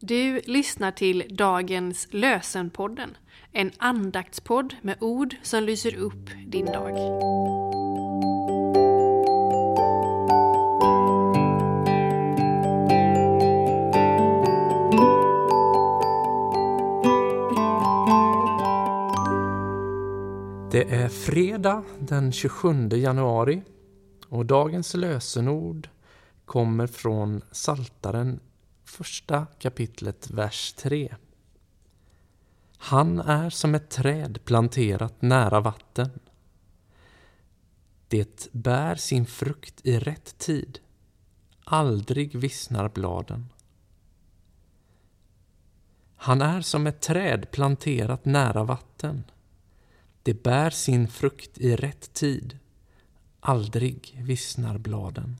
Du lyssnar till dagens Lösenpodden, en andaktspodd med ord som lyser upp din dag. Det är fredag den 27 januari och dagens lösenord kommer från Saltaren första kapitlet, vers 3. Han är som ett träd planterat nära vatten. Det bär sin frukt i rätt tid. Aldrig vissnar bladen. Han är som ett träd planterat nära vatten. Det bär sin frukt i rätt tid. Aldrig vissnar bladen.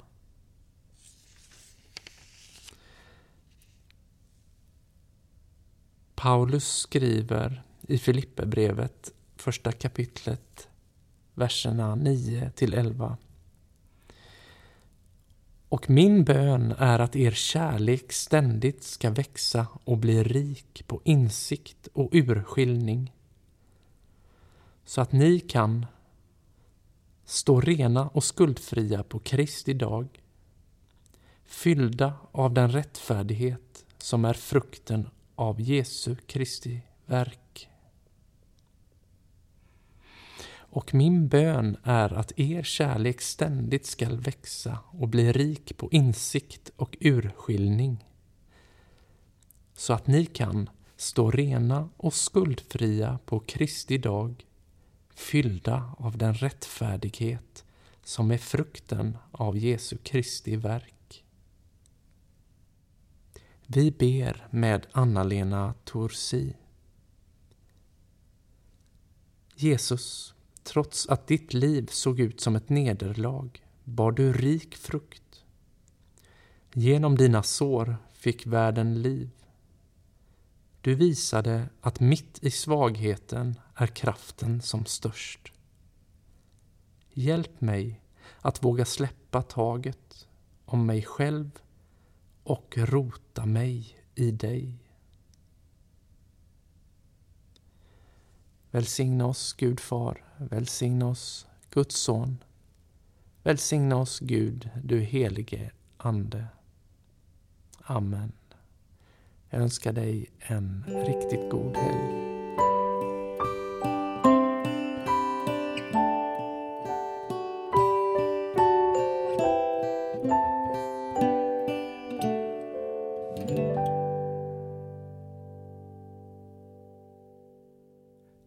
Paulus skriver i Filipperbrevet, första kapitlet, verserna 9 till 11. Och min bön är att er kärlek ständigt ska växa och bli rik på insikt och urskiljning så att ni kan stå rena och skuldfria på Kristi dag fyllda av den rättfärdighet som är frukten av Jesu Kristi verk. Och min bön är att er kärlek ständigt skall växa och bli rik på insikt och urskiljning så att ni kan stå rena och skuldfria på Kristi dag fyllda av den rättfärdighet som är frukten av Jesu Kristi verk. Vi ber med Anna-Lena Torsi. Jesus, trots att ditt liv såg ut som ett nederlag bar du rik frukt. Genom dina sår fick världen liv. Du visade att mitt i svagheten är kraften som störst. Hjälp mig att våga släppa taget om mig själv och rota mig i dig. Välsigna oss, Gud Far. Välsigna oss, Guds Son. Välsigna oss, Gud, du helige Ande. Amen. Jag önskar dig en riktigt god helg.